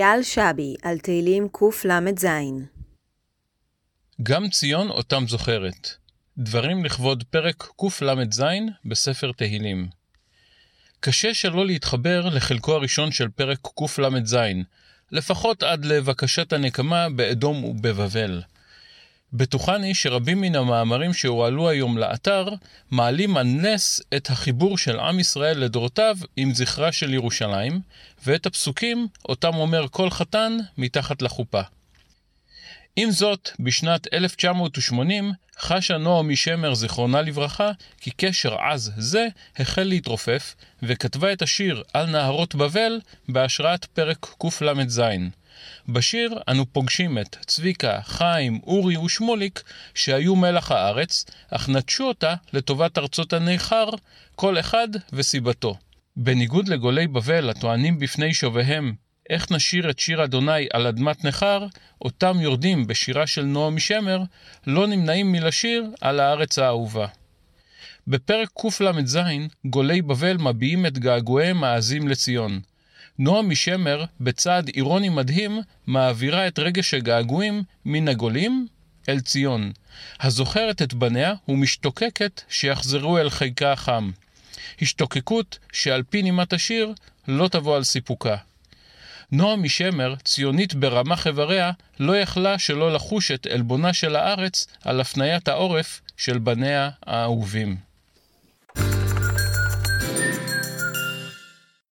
אייל שבי על תהילים קל"ז גם ציון אותם זוכרת. דברים לכבוד פרק קל"ז בספר תהילים. קשה שלא להתחבר לחלקו הראשון של פרק קל"ז, לפחות עד לבקשת הנקמה באדום ובבבל. בטוחני שרבים מן המאמרים שהועלו היום לאתר מעלים על נס את החיבור של עם ישראל לדורותיו עם זכרה של ירושלים, ואת הפסוקים אותם אומר כל חתן מתחת לחופה. עם זאת, בשנת 1980 חשה נעמי שמר, זיכרונה לברכה, כי קשר עז זה החל להתרופף, וכתבה את השיר "על נהרות בבל" בהשראת פרק קל"ז. בשיר אנו פוגשים את צביקה, חיים, אורי ושמוליק, שהיו מלח הארץ, אך נטשו אותה לטובת ארצות הנכר, כל אחד וסיבתו. בניגוד לגולי בבל הטוענים בפני שוביהם איך נשיר את שיר אדוני על אדמת נכר, אותם יורדים בשירה של נועמי שמר, לא נמנעים מלשיר על הארץ האהובה. בפרק קל"ז, גולי בבל מביעים את געגועיהם העזים לציון. נועמי שמר, בצעד אירוני מדהים, מעבירה את רגש הגעגועים מן הגולים אל ציון, הזוכרת את בניה ומשתוקקת שיחזרו אל חיקה החם. השתוקקות שעל פי נימת השיר לא תבוא על סיפוקה. נועם משמר, ציונית ברמ"ח איבריה, לא יכלה שלא לחוש את עלבונה של הארץ על הפניית העורף של בניה האהובים.